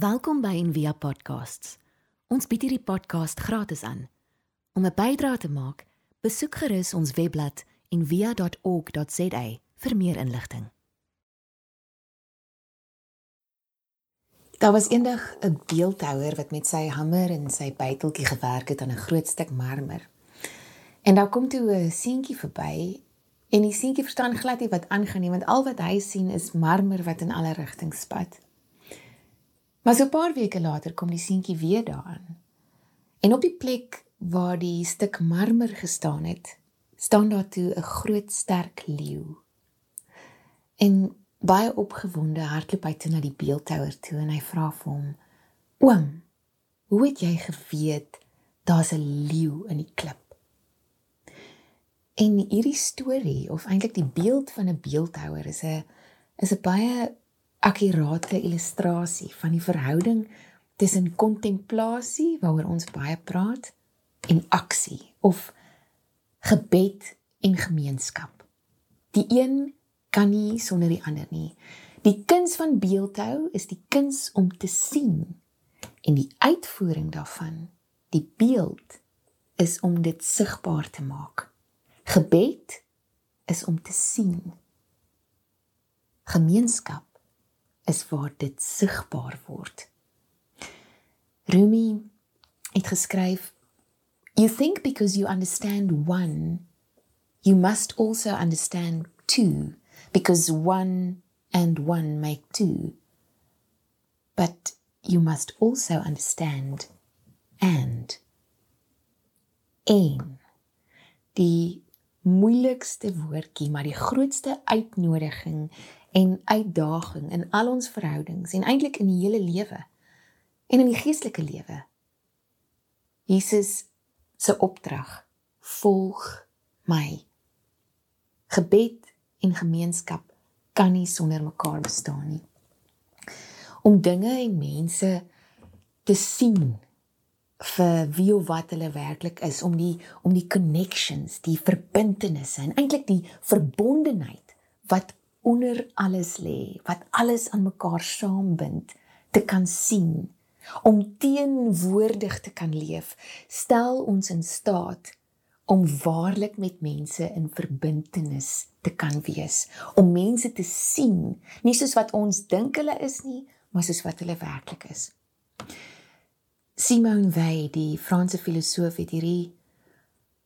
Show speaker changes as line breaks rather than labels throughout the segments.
Welkom by Envia Podcasts. Ons bied hierdie podcast gratis aan. Om 'n bydrae te maak, besoek gerus ons webblad en via.org.za vir meer inligting.
Daar was eendag 'n beeldhouer wat met sy hamer en sy byteltjie gewerk het aan 'n groot stuk marmer. En daar kom toe 'n seentjie verby en die seentjie verstaan glad nie wat aangaan nie want al wat hy sien is marmer wat in alle rigtings spat. Maar so 'n paar weke later kom die seentjie weer daaraan. En op die plek waar die stuk marmer gestaan het, staan daar toe 'n groot sterk leeu. En baie opgewonde hardloop hy toe na die beeldhouer toe en hy vra vir hom: "Oom, hoe het jy geweet daar's 'n leeu in die klip?" En hierdie storie of eintlik die beeld van 'n beeldhouer is 'n is 'n baie akkurate illustrasie van die verhouding tussen kontemplasie waaroor ons baie praat en aksie of gebed en gemeenskap. Die een kan nie sonder die ander nie. Die kuns van beeldhou is die kuns om te sien en die uitvoering daarvan, die beeld is om dit sigbaar te maak. Gebed is om te sien. Gemeenskap is waar dit sigbaar word. Rumi het geskryf You think because you understand one you must also understand two because one and one make two. But you must also understand and een die moeilikste woordjie maar die grootste uitnodiging en uitdaging in al ons verhoudings en eintlik in die hele lewe en in die geestelike lewe. Jesus se opdrag: Volg my. Gebed en gemeenskap kan nie sonder mekaar bestaan nie. Om dinge en mense te sien vir wie of wat hulle werklik is, om die om die connections, die verbintenisse en eintlik die verbondenheid wat onder alles lê, wat alles aan mekaar saambind, te kan sien, om teenwoordig te kan leef, stel ons in staat om waarlik met mense in verbintenis te kan wees, om mense te sien, nie soos wat ons dink hulle is nie, maar soos wat hulle werklik is. Simone Weil, die Franse filosoof, het hierdie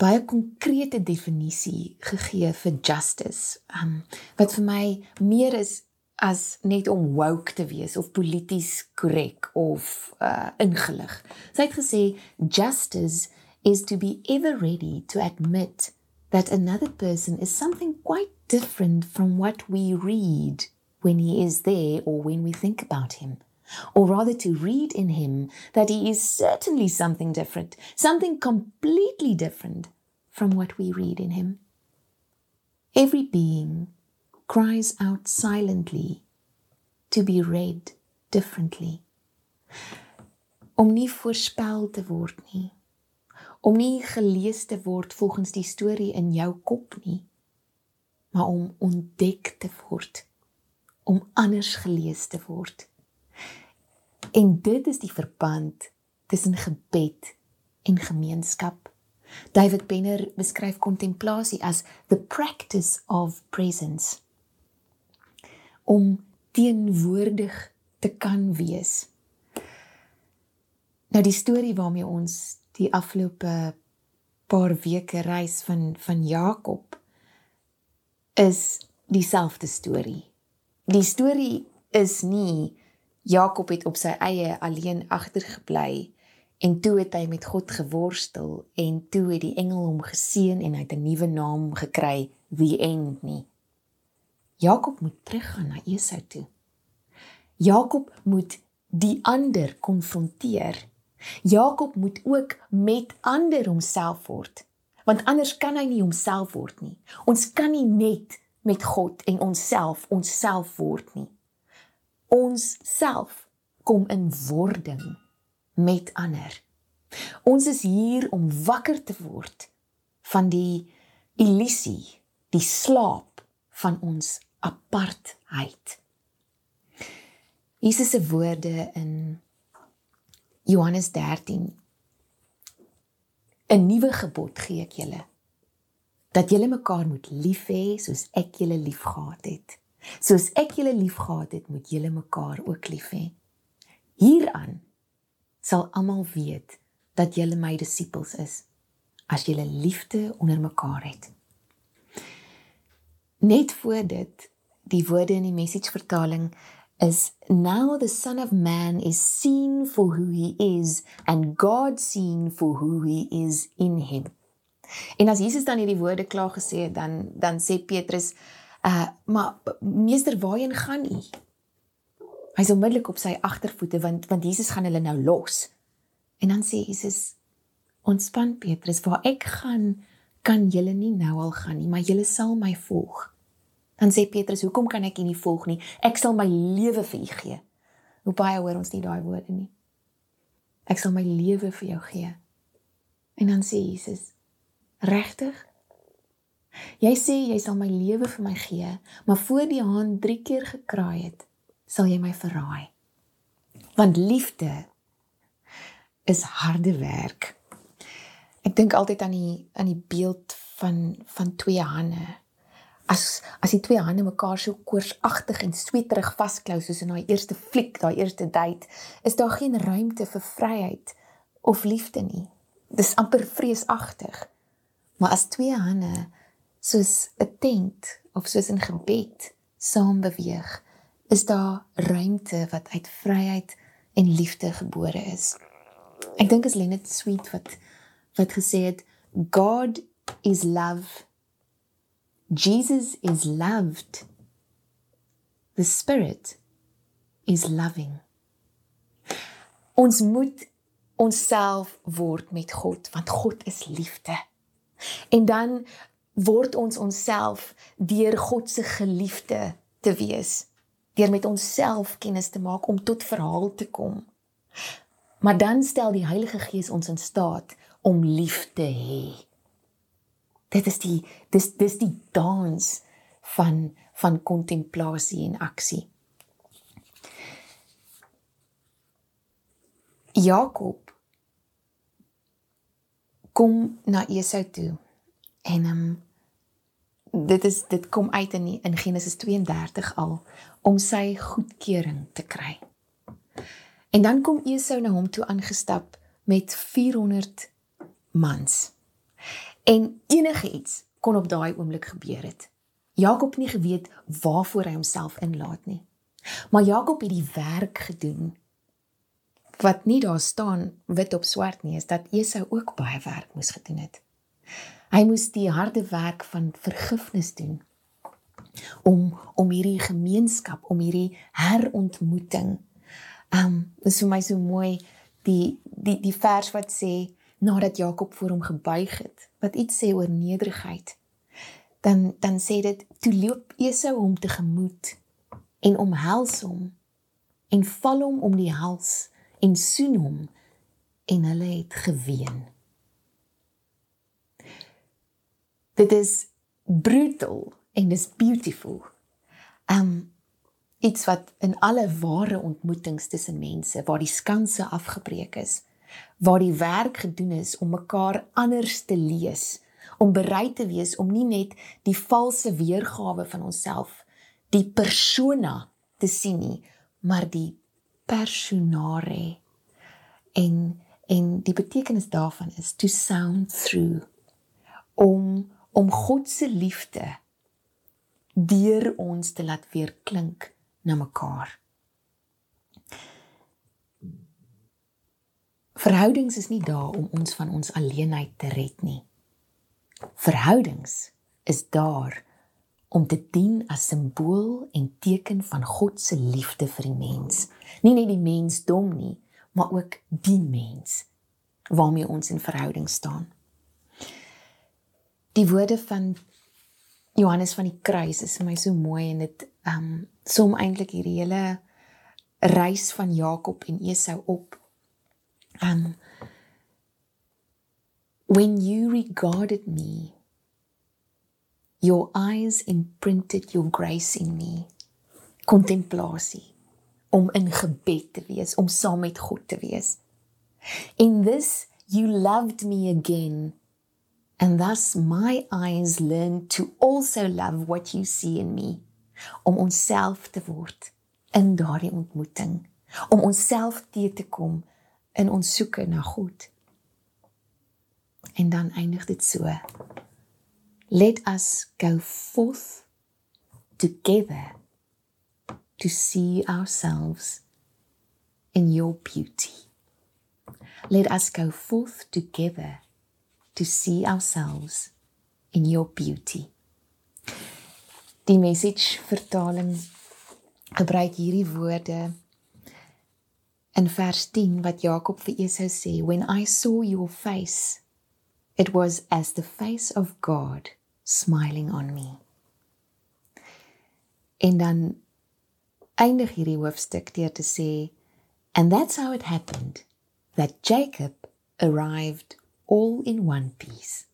baie konkrete definisie gegee vir justice. Um wat vir my meer is as net om woke te wees of polities korrek of uh ingelig. Sy het gesê justice is to be ever ready to admit that another person is something quite different from what we read when he is there or when we think about him. Or rather, to read in him that he is certainly something different, something completely different from what we read in him. Every being cries out silently to be read differently. Om nie voorspel te word nie. Om nie gelees te word volgens die storie in jou kop nie, maar om ontdek te word. Om anders gelees te word. En dit is die verband tussen gebed en gemeenskap. David Benner beskryf kontemplasie as the practice of presence. Om teenwoordig te kan wees. Nou die storie waarmee ons die afgelope paar weke reis van van Jakob is dieselfde storie. Die storie is nie Jakob het op sy eie alleen agtergebly en toe het hy met God geworstel en toe het die engel hom geseën en hy het 'n nuwe naam gekry, the end nie. Jakob moet teruggaan na Esau toe. Jakob moet die ander konfronteer. Jakob moet ook met ander homself word, want anders kan hy nie homself word nie. Ons kan nie net met God en onsself onsself word nie ons self kom in wording met ander. Ons is hier om wakker te word van die illusie, die slaap van ons apartheid. Jesus se woorde in Johannes 13 'n nuwe gebod gee ek julle dat julle mekaar moet lief hê soos ek julle liefgehad het. Soos ek julle liefgehad het, moet julle mekaar ook lief hê. Hieraan sal almal weet dat julle my disippels is as julle liefde onder mekaar het. Net voor dit die woorde in die message vertaling is now the son of man is seen for who he is and God seen for who he is in him. En as Jesus dan hierdie woorde klaar gesê het, dan dan sê Petrus, uh maar meester, waarheen gaan u? Hy's onmiddellik op sy agtervoete want want Jesus gaan hulle nou los. En dan sê Jesus, ontspan Petrus, waar ek gaan, kan julle nie nou al gaan nie, maar julle sal my volg. Dan sê Petrus, hoekom kan ek u nie volg nie? Ek sal my lewe vir u gee. Hoe baie hoor ons nie daai woorde nie. Ek sal my lewe vir jou gee. En dan sê Jesus, Regtig? Jy sê jy sal my lewe vir my gee, maar voor die haan 3 keer gekraai het, sal jy my verraai. Want liefde is harde werk. Ek dink altyd aan die aan die beeld van van twee hande. As as die twee hande mekaar so koorsagtig en sweterig vasklou soos in daai eerste fliek, daai eerste date, is daar geen ruimte vir vryheid of liefde nie. Dis amper vreesagtig. Maar as twee hande soos 'n tent of soos in gebed saam beweeg, is daar ruimte wat uit vryheid en liefde gebore is. Ek dink as Lenet Sweet wat wat gesê het God is love. Jesus is loved. The spirit is loving. Ons moet onsself word met God want God is liefde. En dan word ons onsself deur God se geliefde te wees, deur met onsself kennis te maak om tot verhaal te kom. Maar dan stel die Heilige Gees ons in staat om lief te hê. Dit is die dis dis die dans van van kontemplasie en aksie. Jakob kom na Esau toe. En ehm um, dit is dit kom uit in die, in Genesis 32 al om sy goedkeuring te kry. En dan kom Esau na hom toe aangestap met 400 mans. En enige iets kon op daai oomblik gebeur het. Jakob nie geweet waarvoor hy homself inlaat nie. Maar Jakob het die werk gedoen wat nie daar staan wit op swart nie is dat Esau ook baie werk moes gedoen het. Hy moes die harde werk van vergifnis doen om om hierdie gemeenskap, om hierdie herontmoeting. Um dis vir my so mooi die die die vers wat sê nadat Jakob voor hom gebuig het, wat iets sê oor nederigheid. Dan dan sê dit toe loop Esau hom tegemoet en omhels hom en val hom om die hals en soen hom en hulle het geween. Dit is brutal en dis beautiful. Um iets wat in alle ware ontmoetings tussen mense waar die skanse afgebreek is, waar die werk gedoen is om mekaar anders te lees, om bereid te wees om nie net die valse weergawe van onsself, die persona te sien nie, maar die personare en en die betekenis daarvan is to sound through om om God se liefde deur ons te laat weer klink na mekaar. Verhoudings is nie daar om ons van ons alleenheid te red nie. Verhoudings is daar om te dien as simbool en teken van God se liefde vir die mens. Nie net die mensdom nie, maar ook die mens waarmee ons in verhouding staan. Die woorde van Johannes van die kruis is vir my so mooi en dit ehm um, som eintlik hierdie hele reis van Jakob en Esau op. Um when you regarded me Your eyes imprinted your grace in me. Kontemplasie om in gebed te wees, om saam met God te wees. In this you loved me again. And thus my eyes learn to also love what you see in me. Om onsself te word in daardie ontmoeting, om onsself te te kom in ons soeke na God. En dan eindig dit so. Let us go forth together to see ourselves in your beauty. Let us go forth together to see ourselves in your beauty. Die message vertaling gebruik hierdie woorde in vers 10 wat Jakob vir Esau sê, when I saw your face it was as the face of God smiling on me. En dan eindig hierdie hoofstuk deur te sê and that's how it happened that Jacob arrived in one piece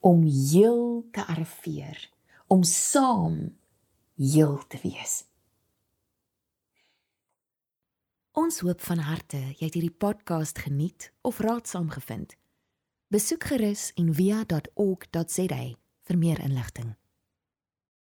om heel te arriveer om saam heel te wees
Ons hoop van harte jy het hierdie podcast geniet of raadsaam gevind. Besoek gerus en via.ok.za vir meer inligting.